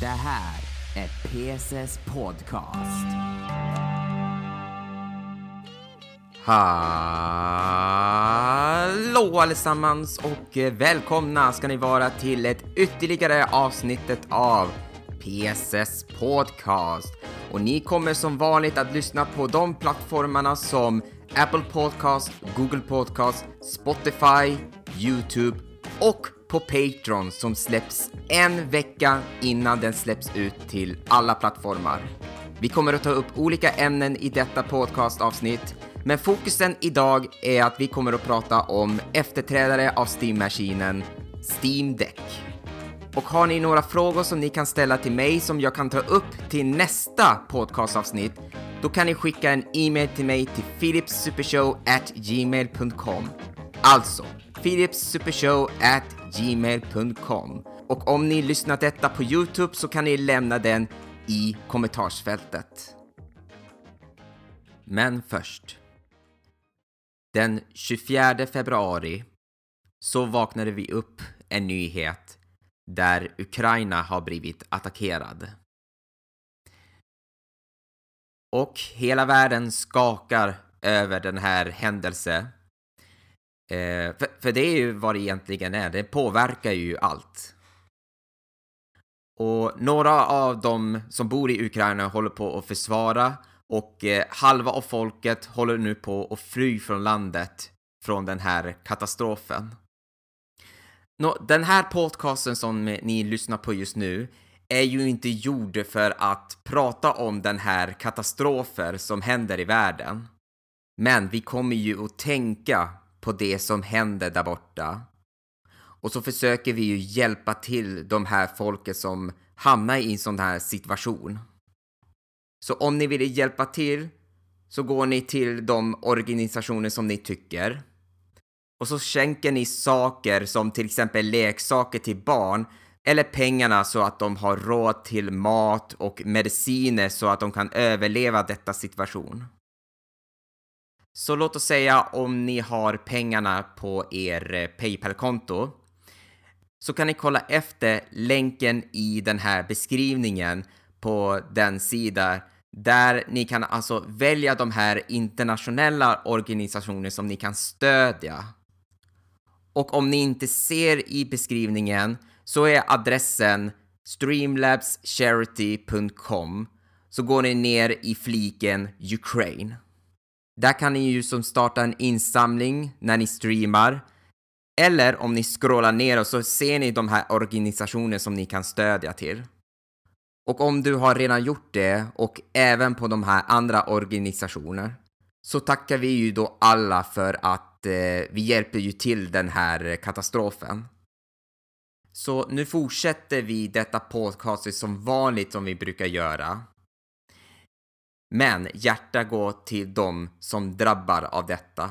Det här är PSS Podcast. Hallå allesammans och välkomna ska ni vara till ett ytterligare avsnittet av PSS Podcast. Och ni kommer som vanligt att lyssna på de plattformarna som Apple Podcast, Google Podcast, Spotify, YouTube och på Patreon som släpps en vecka innan den släpps ut till alla plattformar. Vi kommer att ta upp olika ämnen i detta podcastavsnitt, men fokusen idag är att vi kommer att prata om efterträdare av Steam-maskinen, Steam Deck. Och har ni några frågor som ni kan ställa till mig som jag kan ta upp till nästa podcastavsnitt, då kan ni skicka en e-mail till mig till philipssupershow@gmail.com. Alltså, philipssupershow@gmail.com. Och om ni lyssnat detta på Youtube så kan ni lämna den i kommentarsfältet. Men först. Den 24 februari så vaknade vi upp en nyhet där Ukraina har blivit attackerad. Och hela världen skakar över den här händelsen. Eh, för, för det är ju vad det egentligen är, det påverkar ju allt. Och några av dem som bor i Ukraina håller på att försvara och eh, halva av folket håller nu på att fly från landet från den här katastrofen. Nå, den här podcasten som ni lyssnar på just nu är ju inte gjord för att prata om den här katastrofer som händer i världen. Men vi kommer ju att tänka på det som händer där borta. Och så försöker vi ju hjälpa till de här folket som hamnar i en sån här situation. Så om ni vill hjälpa till så går ni till de organisationer som ni tycker. Och så skänker ni saker som till exempel leksaker till barn eller pengarna så att de har råd till mat och mediciner så att de kan överleva detta situation. Så låt oss säga om ni har pengarna på er eh, Paypal-konto så kan ni kolla efter länken i den här beskrivningen på den sida där ni kan alltså välja de här internationella organisationer som ni kan stödja. Och om ni inte ser i beskrivningen så är adressen streamlabscharity.com så går ni ner i fliken Ukraine. Där kan ni ju som starta en insamling när ni streamar. Eller om ni scrollar ner och så ser ni de här organisationer som ni kan stödja till. Och om du har redan gjort det och även på de här andra organisationer så tackar vi ju då alla för att eh, vi hjälper ju till den här katastrofen. Så nu fortsätter vi detta podcast som vanligt som vi brukar göra. Men hjärta går till dem som drabbar av detta.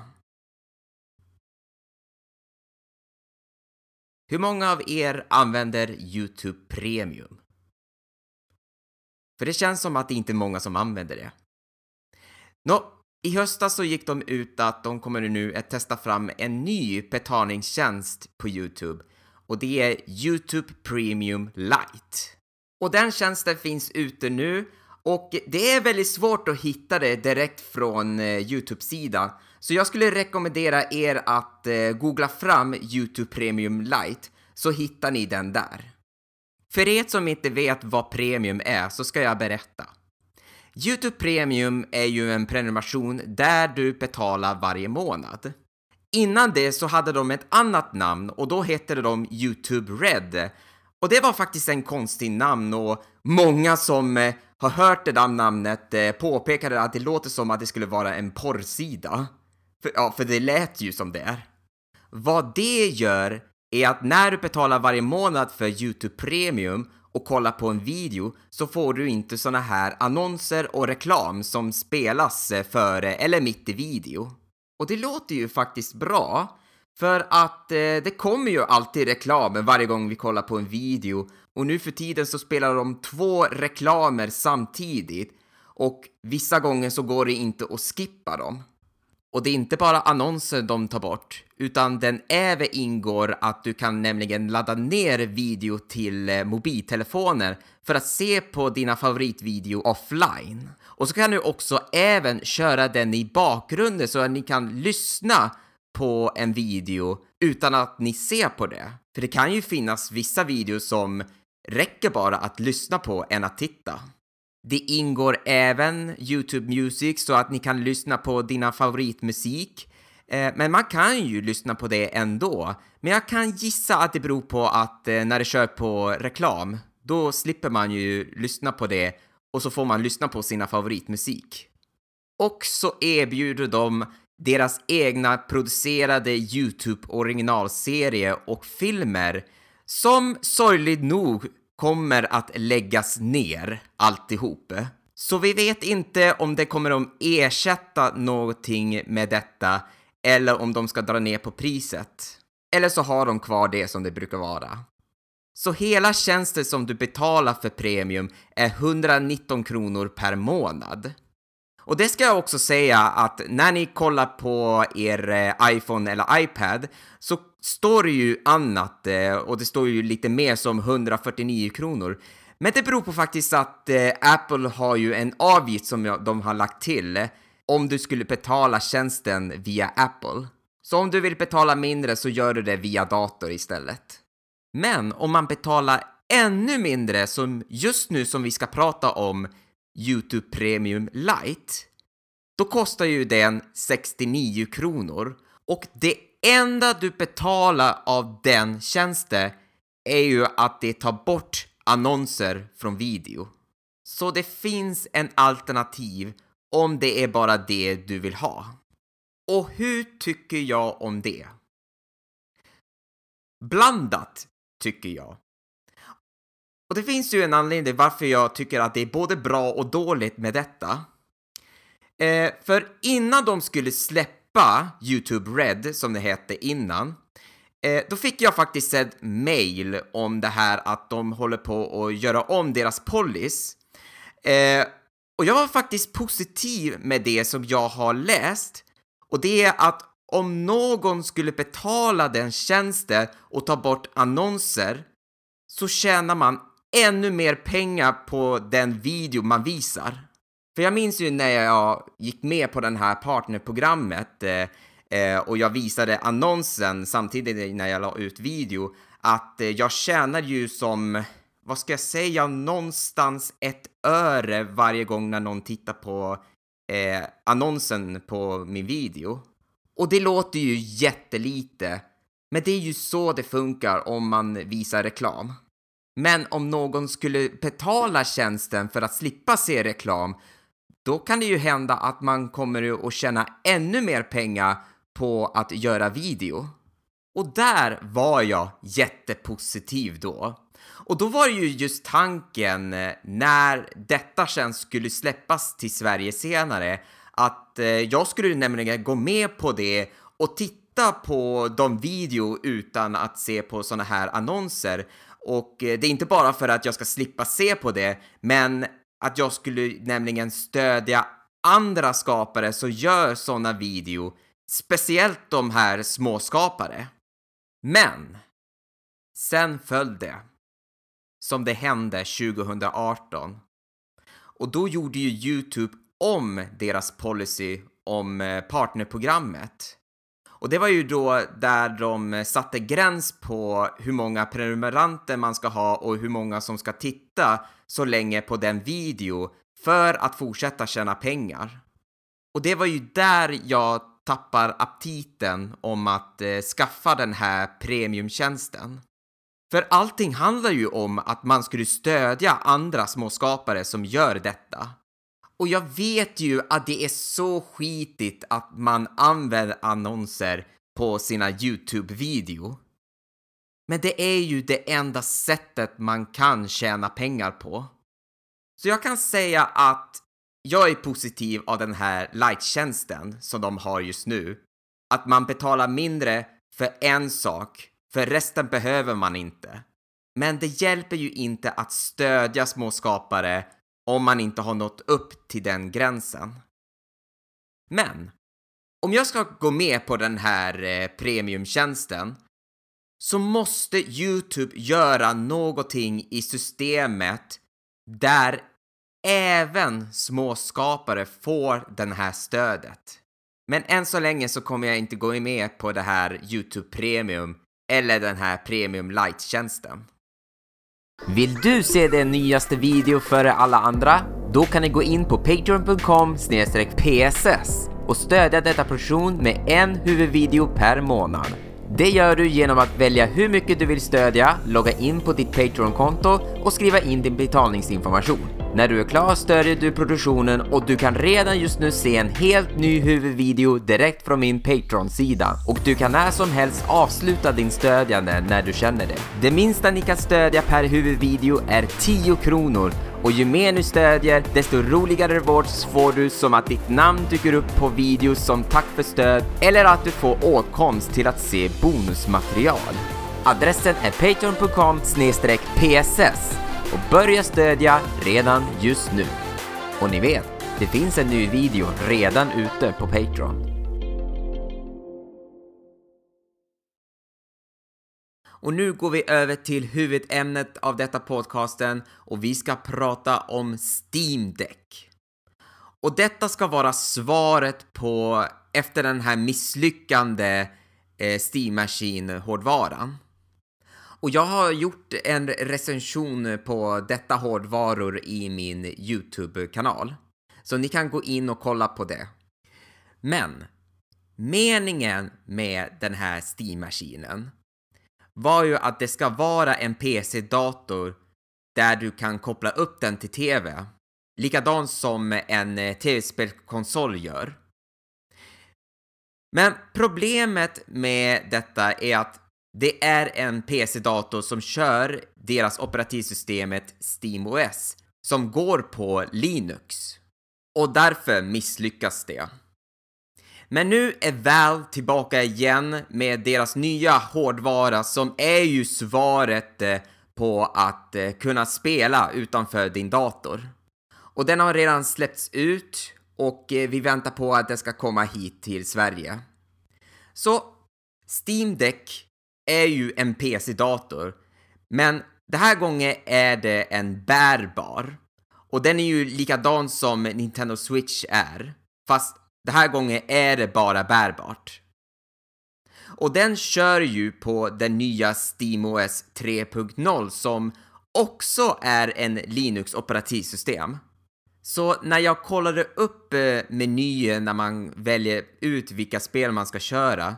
Hur många av er använder Youtube Premium? För det känns som att det inte är många som använder det. Nå, i höstas så gick de ut att de kommer nu att testa fram en ny betalningstjänst på Youtube och det är Youtube Premium Lite. Och den tjänsten finns ute nu och det är väldigt svårt att hitta det direkt från eh, Youtube-sidan. Så jag skulle rekommendera er att eh, googla fram Youtube Premium Lite så hittar ni den där. För er som inte vet vad Premium är så ska jag berätta. Youtube Premium är ju en prenumeration där du betalar varje månad. Innan det så hade de ett annat namn och då hette de Youtube Red. Och det var faktiskt en konstig namn och många som eh, har hört det där namnet eh, påpekade att det låter som att det skulle vara en porrsida. För, ja, för det lät ju som det är. Vad det gör är att när du betalar varje månad för Youtube Premium och kollar på en video så får du inte såna här annonser och reklam som spelas eh, före eller mitt i video. Och det låter ju faktiskt bra, för att eh, det kommer ju alltid reklam varje gång vi kollar på en video och nu för tiden så spelar de två reklamer samtidigt och vissa gånger så går det inte att skippa dem. Och det är inte bara annonser de tar bort, utan den även ingår att du kan nämligen ladda ner video till eh, mobiltelefoner för att se på dina favoritvideo offline. Och så kan du också även köra den i bakgrunden så att ni kan lyssna på en video utan att ni ser på det. För det kan ju finnas vissa videos som räcker bara att lyssna på än att titta. Det ingår även YouTube Music så att ni kan lyssna på dina favoritmusik. Eh, men man kan ju lyssna på det ändå. Men jag kan gissa att det beror på att eh, när det kör på reklam, då slipper man ju lyssna på det och så får man lyssna på sina favoritmusik. Och så erbjuder de deras egna producerade YouTube originalserie och filmer som sorgligt nog kommer att läggas ner alltihop. Så vi vet inte om det kommer att ersätta någonting med detta eller om de ska dra ner på priset. Eller så har de kvar det som det brukar vara. Så hela tjänsten som du betalar för premium är 119 kronor per månad. Och det ska jag också säga att när ni kollar på er eh, iPhone eller iPad så står det ju annat eh, och det står ju lite mer som 149 kronor. Men det beror på faktiskt att eh, Apple har ju en avgift som de har lagt till om du skulle betala tjänsten via Apple. Så om du vill betala mindre så gör du det via dator istället. Men om man betalar ännu mindre som just nu som vi ska prata om YouTube Premium Lite, då kostar ju den 69 kronor och det enda du betalar av den tjänsten är ju att det tar bort annonser från video. Så det finns en alternativ om det är bara det du vill ha. Och hur tycker jag om det? Blandat, tycker jag. Och det finns ju en anledning varför jag tycker att det är både bra och dåligt med detta. Eh, för innan de skulle släppa YouTube Red, som det hette innan, eh, då fick jag faktiskt ett mail om det här att de håller på att göra om deras policy. Eh, och jag var faktiskt positiv med det som jag har läst. Och det är att om någon skulle betala den tjänsten och ta bort annonser så tjänar man ännu mer pengar på den video man visar. För jag minns ju när jag gick med på det här partnerprogrammet eh, eh, och jag visade annonsen samtidigt när jag la ut video att eh, jag tjänar ju som, vad ska jag säga, någonstans ett öre varje gång när någon tittar på eh, annonsen på min video. Och det låter ju jättelite, men det är ju så det funkar om man visar reklam. Men om någon skulle betala tjänsten för att slippa se reklam, då kan det ju hända att man kommer att tjäna ännu mer pengar på att göra video. Och där var jag jättepositiv då. Och då var det ju just tanken eh, när detta tjänst skulle släppas till Sverige senare att eh, jag skulle nämligen gå med på det och titta på de video utan att se på såna här annonser och eh, det är inte bara för att jag ska slippa se på det, men att jag skulle nämligen stödja andra skapare som gör såna video, speciellt de här småskapare. Men sen föll det som det hände 2018. Och då gjorde ju Youtube om deras policy om eh, partnerprogrammet. Och det var ju då där de eh, satte gräns på hur många prenumeranter man ska ha och hur många som ska titta så länge på den video för att fortsätta tjäna pengar. Och det var ju där jag tappar aptiten om att eh, skaffa den här premiumtjänsten. För allting handlar ju om att man skulle stödja andra småskapare som gör detta. Och jag vet ju att det är så skitigt att man använder annonser på sina YouTube-video. Men det är ju det enda sättet man kan tjäna pengar på. Så jag kan säga att jag är positiv av den här light-tjänsten som de har just nu. Att man betalar mindre för en sak, för resten behöver man inte. Men det hjälper ju inte att stödja småskapare om man inte har nått upp till den gränsen. Men om jag ska gå med på den här eh, premiumtjänsten så måste Youtube göra någonting i systemet där även småskapare får det här stödet. Men än så länge så kommer jag inte gå med på det här Youtube Premium eller den här Premium Lite-tjänsten. Vill du se den nyaste video före alla andra? Då kan ni gå in på patreon.com pss och stödja detta produktion med en huvudvideo per månad. Det gör du genom att välja hur mycket du vill stödja, logga in på ditt Patreon-konto och skriva in din betalningsinformation. När du är klar stödjer du produktionen och du kan redan just nu se en helt ny huvudvideo direkt från min Patreon-sida. Och du kan när som helst avsluta din stödjande när du känner det. Det minsta ni kan stödja per huvudvideo är 10 kronor och ju mer ni stödjer, desto roligare rewards får du som att ditt namn dyker upp på videos som tack för stöd eller att du får åtkomst till att se bonusmaterial. Adressen är patreon.com pss och börja stödja redan just nu. Och ni vet, det finns en ny video redan ute på Patreon. Och nu går vi över till huvudämnet av detta podcasten och vi ska prata om Steam Deck. Och detta ska vara svaret på efter den här misslyckande eh, Steam Machine-hårdvaran. Och jag har gjort en recension på detta hårdvaror i min YouTube-kanal. Så ni kan gå in och kolla på det. Men meningen med den här Steam-maskinen var ju att det ska vara en PC-dator där du kan koppla upp den till TV. Likadant som en tv-spelkonsol gör. Men problemet med detta är att det är en PC-dator som kör deras operativsystemet SteamOS som går på Linux. Och därför misslyckas det. Men nu är Valve tillbaka igen med deras nya hårdvara som är ju svaret eh, på att eh, kunna spela utanför din dator. Och den har redan släppts ut och eh, vi väntar på att den ska komma hit till Sverige. Så Steam Deck är ju en PC-dator, men den här gången är det en bärbar. Och den är ju likadan som Nintendo Switch är, fast den här gången är det bara bärbart. Och den kör ju på den nya SteamOS 3.0 som också är en Linux operativsystem. Så när jag kollade upp eh, menyn när man väljer ut vilka spel man ska köra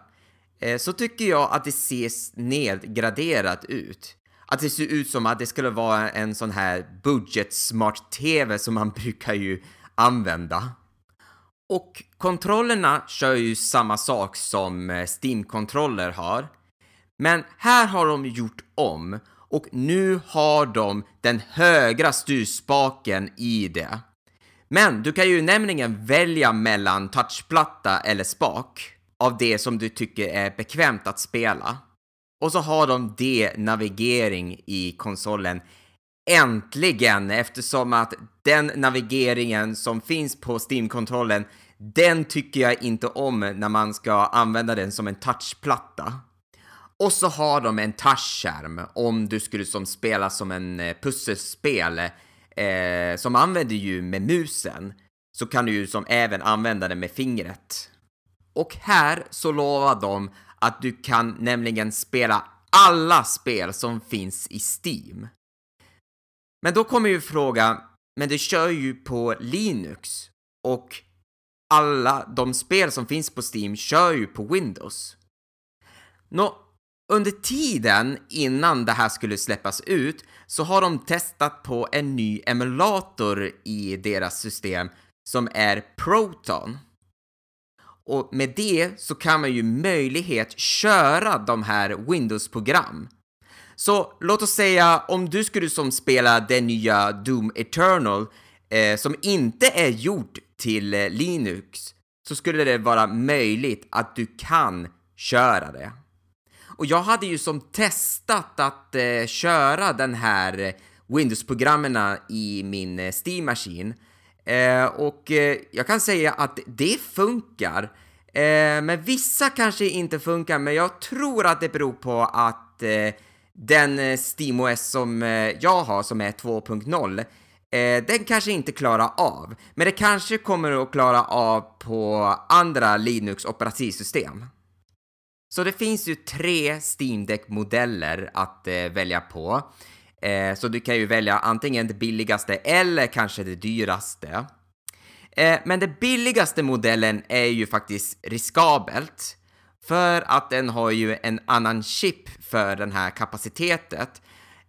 Eh, så tycker jag att det ser nedgraderat ut. Att det ser ut som att det skulle vara en sån här budget smart TV som man brukar ju använda. Och kontrollerna kör ju samma sak som eh, Steam-kontroller har. Men här har de gjort om och nu har de den högra styrspaken i det. Men du kan ju nämligen välja mellan touchplatta eller spak av det som du tycker är bekvämt att spela. Och så har de D-navigering i konsolen. Äntligen! Eftersom att den navigeringen som finns på Steam-kontrollen, den tycker jag inte om när man ska använda den som en touchplatta. Och så har de en touchskärm om du skulle som spela som en eh, pusselspel eh, som använder ju med musen så kan du ju som även använda den med fingret. Och här så lovar de att du kan nämligen spela alla spel som finns i Steam. Men då kommer ju frågan, men du kör ju på Linux och alla de spel som finns på Steam kör ju på Windows. Nå, under tiden innan det här skulle släppas ut så har de testat på en ny emulator i deras system som är Proton. Och med det så kan man ju möjlighet köra de här Windows-program. Så låt oss säga om du skulle som spela den nya Doom Eternal eh, som inte är gjort till eh, Linux så skulle det vara möjligt att du kan köra det. Och jag hade ju som testat att eh, köra den här Windows-programmen i min eh, Steam-maskin Eh, och eh, jag kan säga att det funkar. Eh, men vissa kanske inte funkar, men jag tror att det beror på att eh, den eh, SteamOS som eh, jag har, som är 2.0, eh, den kanske inte klarar av. Men det kanske kommer att klara av på andra Linux operativsystem. Så det finns ju tre Steam Deck-modeller att eh, välja på. Eh, så du kan ju välja antingen det billigaste eller kanske det dyraste. Eh, men den billigaste modellen är ju faktiskt riskabelt. För att den har ju en annan chip för den här kapacitetet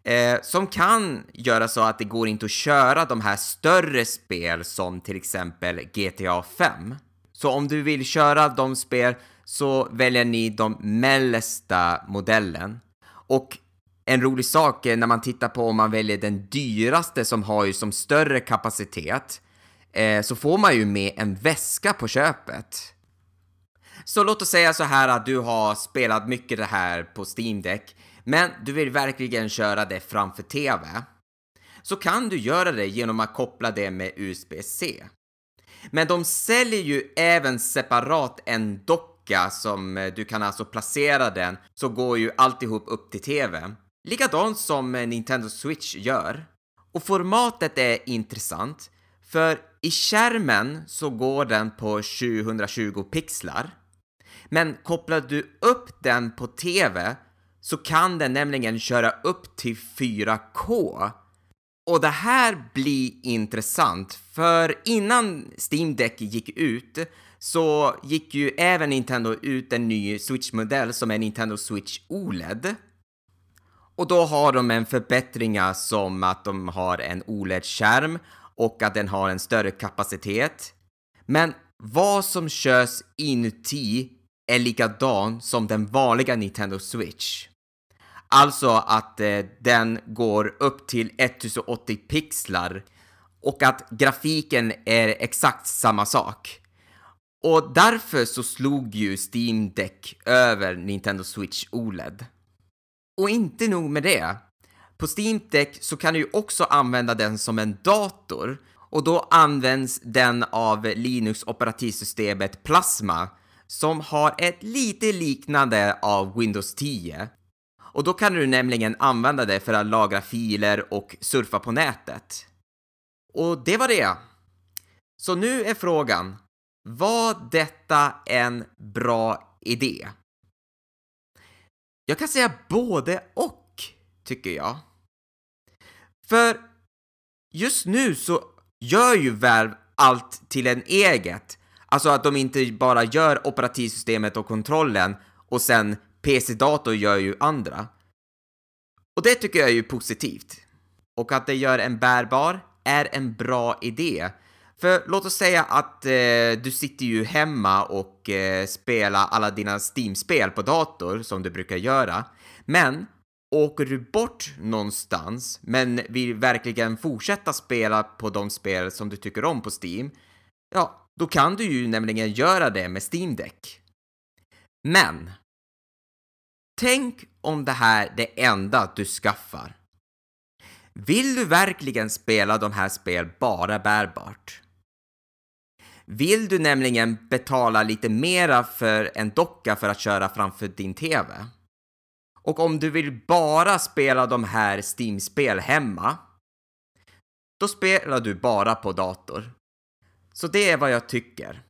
Eh, som kan göra så att det går inte att köra de här större spel som till exempel GTA 5. Så om du vill köra de spel så väljer ni de mellersta modellen. Och en rolig sak när man tittar på om man väljer den dyraste som har ju som större kapacitet eh, så får man ju med en väska på köpet. Så låt oss säga så här att du har spelat mycket det här på Steam Deck men du vill verkligen köra det framför TV. Så kan du göra det genom att koppla det med USB-C. Men de säljer ju även separat en docka som eh, du kan alltså placera den så går ju alltihop upp till TV. Likadant som Nintendo Switch gör. Och formatet är intressant för i skärmen så går den på 720 pixlar. Men kopplar du upp den på TV så kan den nämligen köra upp till 4K. Och det här blir intressant, för innan Steam Deck gick ut så gick ju även Nintendo ut en ny Switch-modell som är Nintendo Switch OLED. Och då har de en förbättringar som att de har en OLED-skärm och att den har en större kapacitet. Men vad som körs inuti är likadan som den vanliga Nintendo Switch. Alltså att eh, den går upp till 1080 pixlar och att grafiken är exakt samma sak. Och därför så slog ju Steam Deck över Nintendo Switch OLED. Och inte nog med det. På Steam Deck så kan du ju också använda den som en dator och då används den av Linux operativsystemet Plasma som har ett lite liknande av Windows 10. Och då kan du nämligen använda det för att lagra filer och surfa på nätet. Och det var det. Så nu är frågan, var detta en bra idé? Jag kan säga både och, tycker jag. För just nu så gör ju Valve allt till en eget. Alltså att de inte bara gör operativsystemet och kontrollen och sen PC-dator gör ju andra. Och det tycker jag är ju positivt. Och att det gör en bärbar är en bra idé. För låt oss säga att eh, du sitter ju hemma och eh, spelar alla dina Steam-spel på dator som du brukar göra. Men åker du bort någonstans men vill verkligen fortsätta spela på de spel som du tycker om på Steam, ja, då kan du ju nämligen göra det med Steam Deck. Men Tänk om det här är det enda du skaffar. Vill du verkligen spela de här spel bara bärbart? Vill du nämligen betala lite mera för en docka för att köra framför din TV? Och om du vill bara spela de här Steam-spel hemma, då spelar du bara på dator. Så det är vad jag tycker.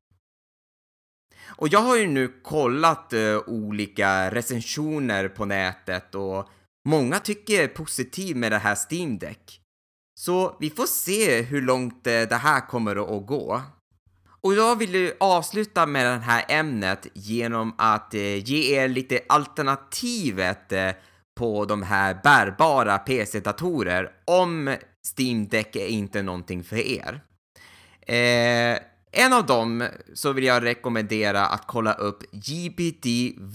Och jag har ju nu kollat uh, olika recensioner på nätet och många tycker positivt med det här Steam Deck. Så vi får se hur långt uh, det här kommer att gå. Och jag vill avsluta med det här ämnet genom att eh, ge er lite alternativet eh, på de här bärbara PC-datorer om Steam Deck är inte någonting för er. Eh, en av dem så vill jag rekommendera att kolla upp GBD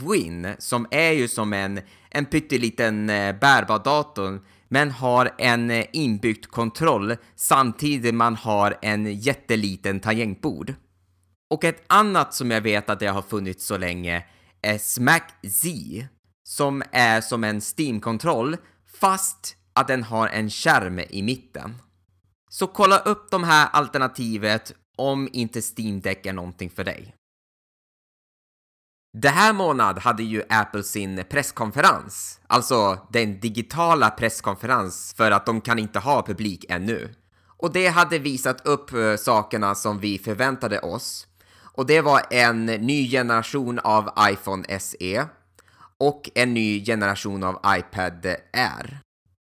Win som är ju som en, en pytteliten eh, bärbar dator men har en eh, inbyggd kontroll samtidigt man har en jätteliten tangentbord. Och ett annat som jag vet att det har funnits så länge är Smack Z som är som en Steam-kontroll fast att den har en skärm i mitten. Så kolla upp de här alternativet om inte Steam Deck är någonting för dig. Det här månad hade ju Apple sin presskonferens, alltså den digitala presskonferens för att de kan inte ha publik ännu. Och det hade visat upp eh, sakerna som vi förväntade oss. Och det var en ny generation av iPhone SE och en ny generation av iPad Air.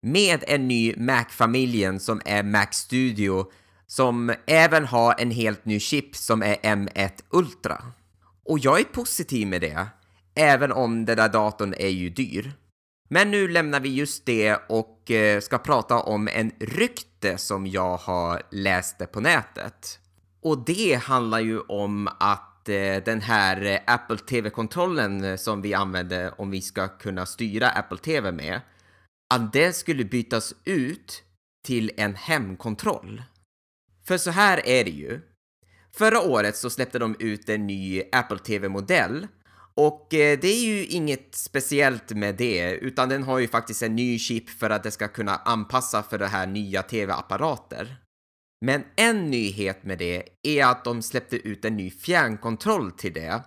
Med en ny Mac-familjen som är Mac Studio som även har en helt ny chip som är M1 Ultra. Och jag är positiv med det, även om den där datorn är ju dyr. Men nu lämnar vi just det och eh, ska prata om en rykte som jag har läst på nätet. Och det handlar ju om att eh, den här eh, Apple TV-kontrollen som vi använder om vi ska kunna styra Apple TV med, att den skulle bytas ut till en hemkontroll. För så här är det ju. Förra året så släppte de ut en ny Apple TV-modell och eh, det är ju inget speciellt med det, utan den har ju faktiskt en ny chip för att det ska kunna anpassa för det här nya TV-apparater. Men en nyhet med det är att de släppte ut en ny fjärrkontroll till det.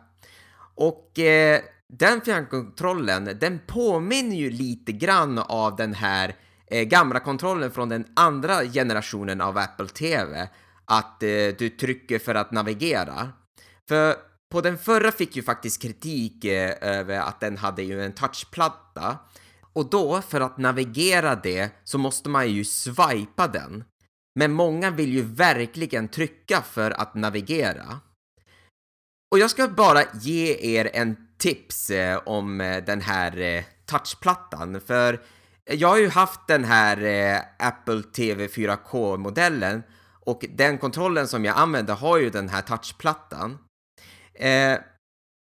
Och eh, den fjärrkontrollen, den påminner ju lite grann av den här eh, gamla kontrollen från den andra generationen av Apple TV. Att eh, du trycker för att navigera. För på den förra fick ju faktiskt kritik eh, över att den hade ju en touchplatta. Och då, för att navigera det, så måste man ju swipa den. Men många vill ju verkligen trycka för att navigera. Och jag ska bara ge er en tips eh, om eh, den här eh, touchplattan, för jag har ju haft den här eh, Apple TV 4K-modellen och den kontrollen som jag använder har ju den här touchplattan. Eh,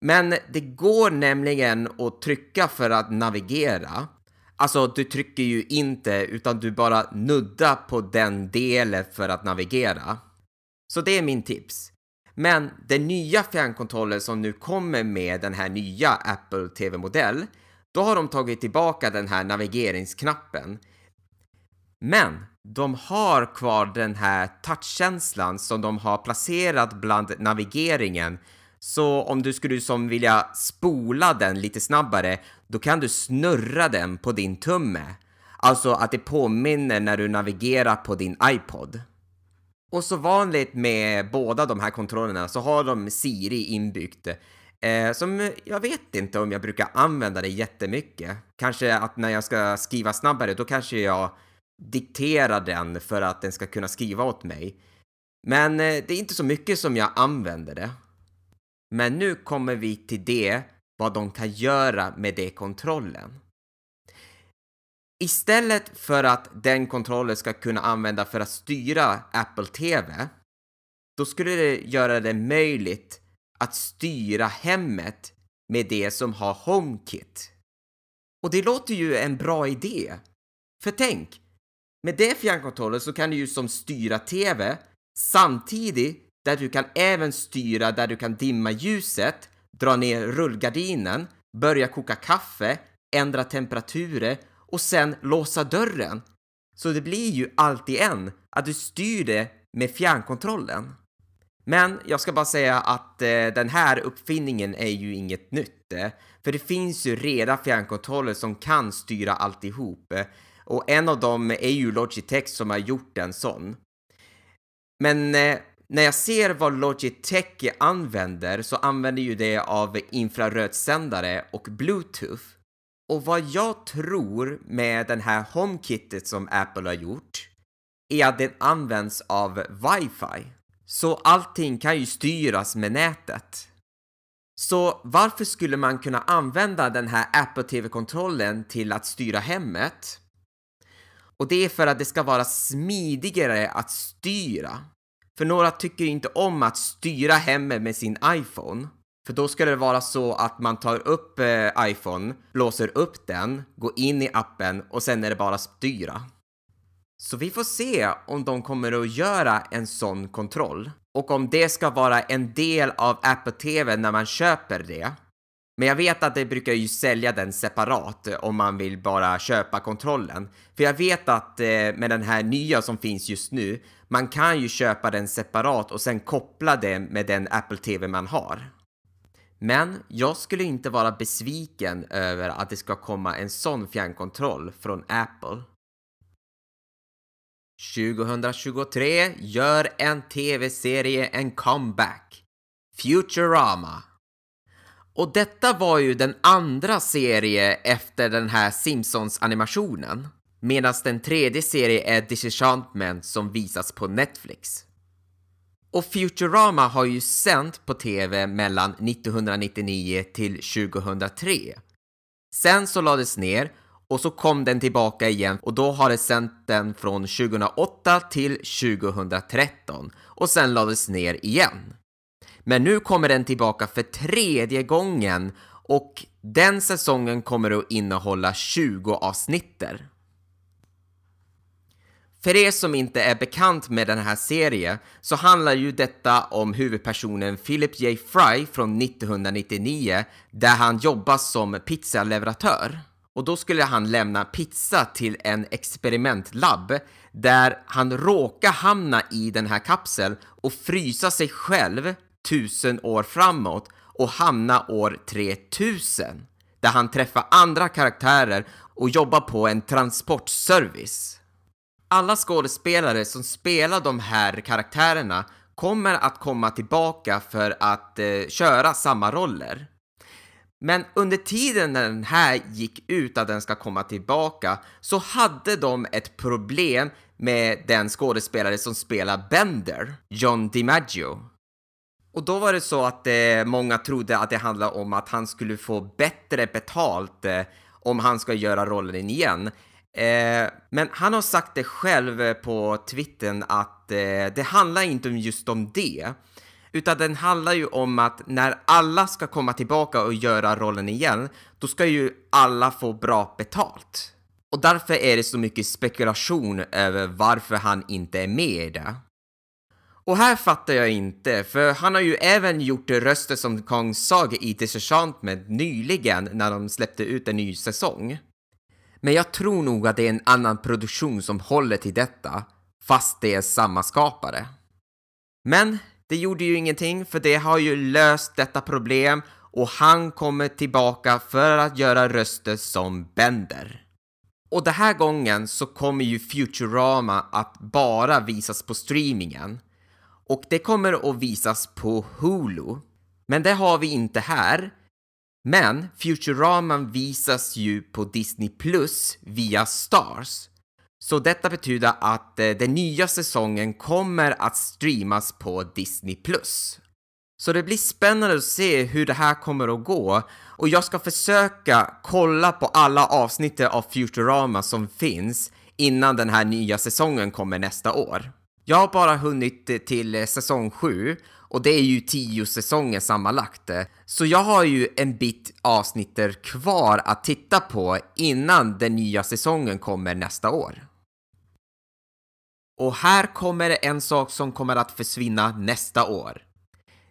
men det går nämligen att trycka för att navigera. Alltså, du trycker ju inte utan du bara nuddar på den delen för att navigera. Så det är min tips. Men den nya fjärrkontrollen som nu kommer med den här nya Apple TV-modell, då har de tagit tillbaka den här navigeringsknappen. Men de har kvar den här touchkänslan som de har placerat bland navigeringen så om du skulle som vilja spola den lite snabbare, då kan du snurra den på din tumme. Alltså att det påminner när du navigerar på din iPod. Och så vanligt med båda de här kontrollerna så har de Siri inbyggt. Eh, som jag vet inte om jag brukar använda det jättemycket. Kanske att när jag ska skriva snabbare, då kanske jag diktera den för att den ska kunna skriva åt mig. Men eh, det är inte så mycket som jag använder det. Men nu kommer vi till det, vad de kan göra med det kontrollen. Istället för att den kontrollen ska kunna använda för att styra Apple TV, då skulle det göra det möjligt att styra hemmet med det som har HomeKit. Och det låter ju en bra idé. För tänk, med det fjärrkontrollen så kan du ju som styra TV samtidigt där du kan även styra där du kan dimma ljuset, dra ner rullgardinen, börja koka kaffe, ändra temperaturer och sen låsa dörren. Så det blir ju alltid en, att du styr det med fjärrkontrollen. Men jag ska bara säga att eh, den här uppfinningen är ju inget nytt. Eh, för det finns ju redan fjärrkontroller som kan styra alltihop. Eh, och en av dem är ju Logitech som har gjort en sån. Men eh, när jag ser vad Logitech använder så använder ju det av infrarödsändare och bluetooth. Och vad jag tror med den här HomeKitet som Apple har gjort är att den används av wifi. Så allting kan ju styras med nätet. Så varför skulle man kunna använda den här Apple TV-kontrollen till att styra hemmet? Och det är för att det ska vara smidigare att styra. För några tycker inte om att styra hemmet med sin iPhone. För då ska det vara så att man tar upp eh, iPhone, låser upp den, går in i appen och sen är det bara styra. Så vi får se om de kommer att göra en sån kontroll och om det ska vara en del av Apple TV när man köper det. Men jag vet att det brukar ju sälja den separat eh, om man vill bara köpa kontrollen. För jag vet att eh, med den här nya som finns just nu, man kan ju köpa den separat och sen koppla det med den Apple TV man har. Men jag skulle inte vara besviken över att det ska komma en sån fjärrkontroll från Apple. 2023 gör en tv-serie en comeback. Futurama. Och detta var ju den andra serie efter den här Simpsons-animationen. Medan den tredje serien är Disenchantment som visas på Netflix. Och Futurama har ju sänt på TV mellan 1999 till 2003. Sen så lades ner och så kom den tillbaka igen och då har det sänt den från 2008 till 2013 och sen lades ner igen. Men nu kommer den tillbaka för tredje gången och den säsongen kommer att innehålla 20 avsnitter. För er som inte är bekant med den här serien så handlar ju detta om huvudpersonen Philip J. Fry från 1999 där han jobbar som pizzaleverantör. Och då skulle han lämna pizza till en experimentlabb där han råkar hamna i den här kapseln och frysa sig själv tusen år framåt och hamna år 3000 där han träffar andra karaktärer och jobbar på en transportservice. Alla skådespelare som spelar de här karaktärerna kommer att komma tillbaka för att eh, köra samma roller. Men under tiden när den här gick ut att den ska komma tillbaka så hade de ett problem med den skådespelare som spelar Bender, John DiMaggio. Och då var det så att eh, många trodde att det handlade om att han skulle få bättre betalt eh, om han ska göra rollen igen. Eh, men han har sagt det själv eh, på Twittern att eh, det handlar inte om just om det. Utan den handlar ju om att när alla ska komma tillbaka och göra rollen igen, då ska ju alla få bra betalt. Och därför är det så mycket spekulation över varför han inte är med i det. Och här fattar jag inte, för han har ju även gjort röster som Kong Saga i med nyligen när de släppte ut en ny säsong. Men jag tror nog att det är en annan produktion som håller till detta, fast det är samma skapare. Men det gjorde ju ingenting, för det har ju löst detta problem och han kommer tillbaka för att göra röster som Bender. Och den här gången så kommer ju Futurama att bara visas på streamingen. Och det kommer att visas på Hulu. Men det har vi inte här. Men Futurama visas ju på Disney Plus via Stars. Så detta betyder att eh, den nya säsongen kommer att streamas på Disney+. Så det blir spännande att se hur det här kommer att gå och jag ska försöka kolla på alla avsnitt av Futurama som finns innan den här nya säsongen kommer nästa år. Jag har bara hunnit eh, till eh, säsong 7 och det är ju 10 säsonger sammanlagt. Eh. Så jag har ju en bit avsnitter kvar att titta på innan den nya säsongen kommer nästa år. Och här kommer en sak som kommer att försvinna nästa år.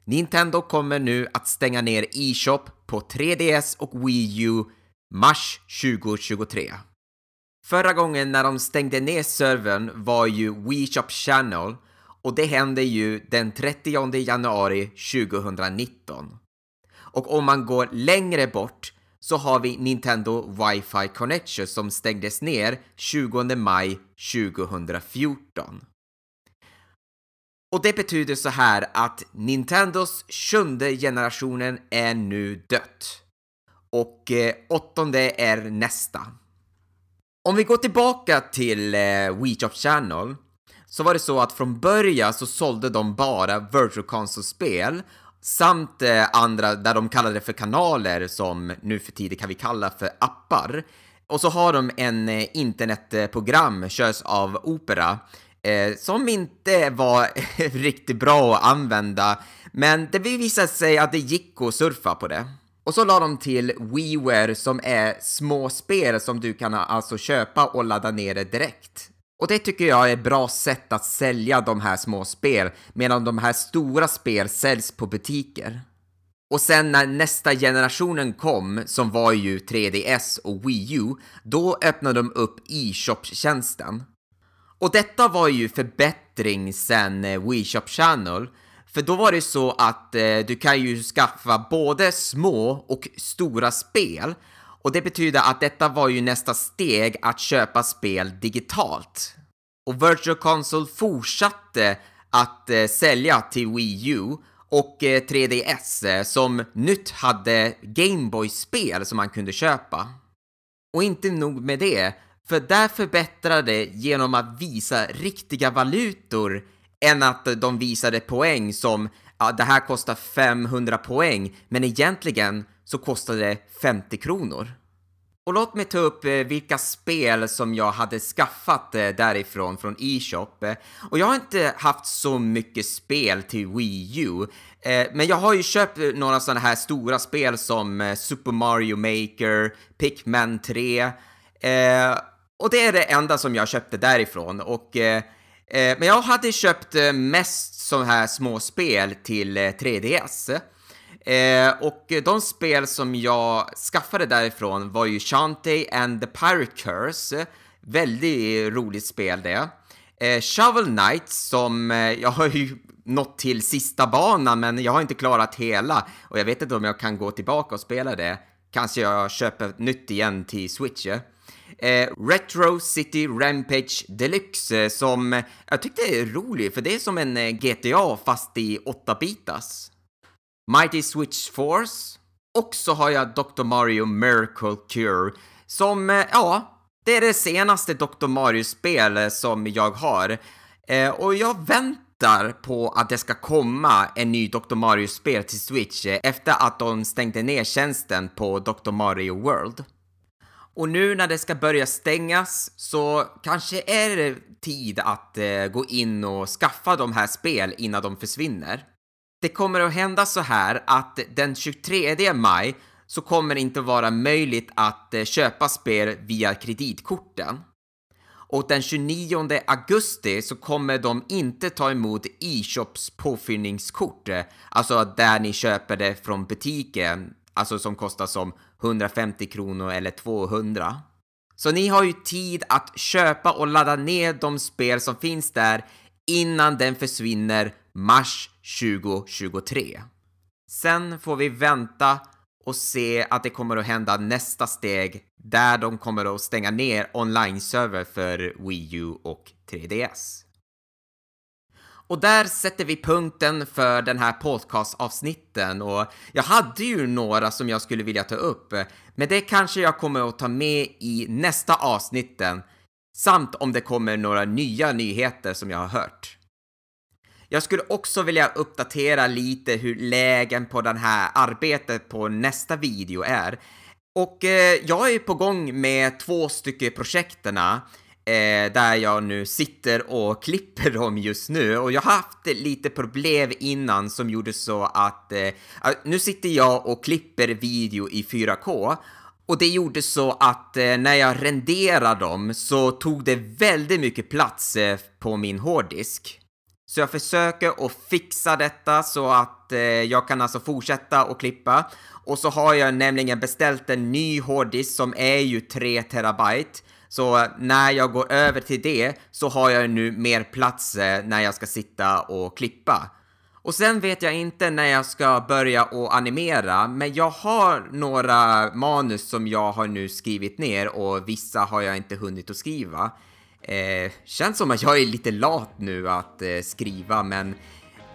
Nintendo kommer nu att stänga ner E-SHOP på 3DS och Wii U mars 2023. Förra gången när de stängde ner servern var ju WeShop Shop Channel och det hände ju den 30 januari 2019. Och om man går längre bort så har vi Nintendo Wi-Fi Connection som stängdes ner 20 maj 2014. Och det betyder så här att Nintendos sjunde generationen är nu dött. Och eh, åttonde är nästa. Om vi går tillbaka till eh, Wii Shop Channel så var det så att från början så sålde de bara Virtual Console-spel samt eh, andra där de kallade det för kanaler som nu för tiden kan vi kalla för appar. Och så har de en eh, internetprogram, körs av Opera, eh, som inte var riktigt bra att använda, men det visade sig att det gick att surfa på det. Och så la de till WiiWare som är små spel som du kan alltså köpa och ladda ner det direkt. Och det tycker jag är ett bra sätt att sälja de här små spel, medan de här stora spel säljs på butiker. Och sen när nästa generationen kom, som var ju 3DS och Wii U, då öppnade de upp e-shop-tjänsten. Och detta var ju förbättring sen eh, Wii Shop Channel, för då var det så att eh, du kan ju skaffa både små och stora spel. Och det betyder att detta var ju nästa steg att köpa spel digitalt. Och Virtual Console fortsatte att eh, sälja till Wii U och eh, 3DS eh, som nytt hade Gameboy-spel som man kunde köpa. Och inte nog med det, för där förbättrade genom att visa riktiga valutor än att de visade poäng som ja, det här kostar 500 poäng, men egentligen så kostade det 50 kronor. Och låt mig ta upp eh, vilka spel som jag hade skaffat eh, därifrån, från e-shop. Och jag har inte haft så mycket spel till Wii U, eh, men jag har ju köpt några sådana här stora spel som Super Mario Maker, Pikmin 3, och det är det enda som jag köpte därifrån. Och, Eh, men jag hade köpt eh, mest sådana här små spel till eh, 3DS. Och de spel som jag skaffade därifrån var ju Shantae and the Pirate Curse. Väldigt roligt spel det. Shovel Knight som jag har ju nått till sista banan men jag har inte klarat hela och jag vet inte om jag kan gå tillbaka och spela det. Kanske jag köper nytt igen till Switch. Eh, Retro City Rampage Deluxe eh, som jag tyckte är rolig för det är som en eh, GTA fast i 8-bitars. Mighty Switch Force och så har jag Dr. Mario Miracle Cure som, eh, ja, det är det senaste Dr. Mario-spel eh, som jag har. Eh, och jag väntar på att det ska komma en ny Dr. Mario-spel till Switch efter att de stängde ner tjänsten på Dr. Mario World. Och nu när det ska börja stängas så kanske är det tid att eh, gå in och skaffa de här spel innan de försvinner. Det kommer att hända så här att den 23 maj så kommer det inte vara möjligt att eh, köpa spel via kreditkorten. Och den 29 augusti så kommer de inte ta emot e-shops påfyllningskort, eh, alltså där ni köper det från butiken, alltså som kostar som 150 kronor eller 200. Så ni har ju tid att köpa och ladda ner de spel som finns där innan den försvinner mars 2023. Sen får vi vänta och se att det kommer att hända nästa steg där de kommer att stänga ner online-server för Wii U och 3DS. Och där sätter vi punkten för den här podcast-avsnitten och jag hade ju några som jag skulle vilja ta upp, men det kanske jag kommer att ta med i nästa avsnitten samt om det kommer några nya nyheter som jag har hört. Jag skulle också vilja uppdatera lite hur lägen på det här arbetet på nästa video är. Och eh, jag är på gång med två stycken projekterna eh, där jag nu sitter och klipper dem just nu och jag har haft lite problem innan som gjorde så att eh, nu sitter jag och klipper video i 4K och det gjorde så att eh, när jag renderade dem så tog det väldigt mycket plats eh, på min hårddisk. Så jag försöker att fixa detta så att eh, jag kan alltså fortsätta och klippa. Och så har jag nämligen beställt en ny hårddisk som är ju 3 terabyte. Så eh, när jag går över till det så har jag nu mer plats eh, när jag ska sitta och klippa. Och sen vet jag inte när jag ska börja och animera, men jag har några manus som jag har nu skrivit ner och vissa har jag inte hunnit att skriva. Eh, känns som att jag är lite lat nu att eh, skriva, men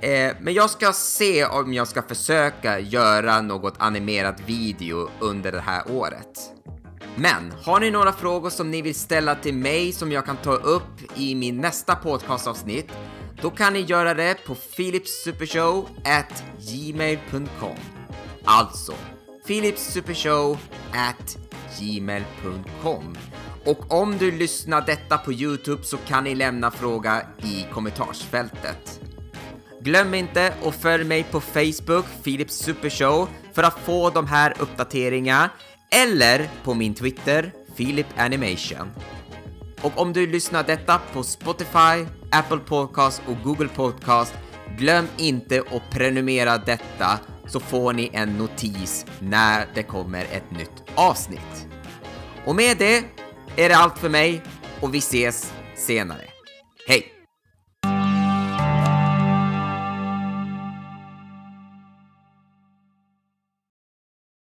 eh, men jag ska se om jag ska försöka göra något animerat video under det här året. Men har ni några frågor som ni vill ställa till mig som jag kan ta upp i min nästa podcastavsnitt då kan ni göra det på philipsupershow@gmail.com. Alltså, philipsupershow@gmail.com. Och om du lyssnar detta på Youtube så kan ni lämna fråga i kommentarsfältet. Glöm inte att följa mig på Facebook, Philips Supershow, för att få de här uppdateringarna, eller på min Twitter, Philip Animation. Och om du lyssnar detta på Spotify, Apple Podcast och Google Podcast, glöm inte att prenumerera detta så får ni en notis när det kommer ett nytt avsnitt. Och med det är det allt för mig och vi ses senare. Hej!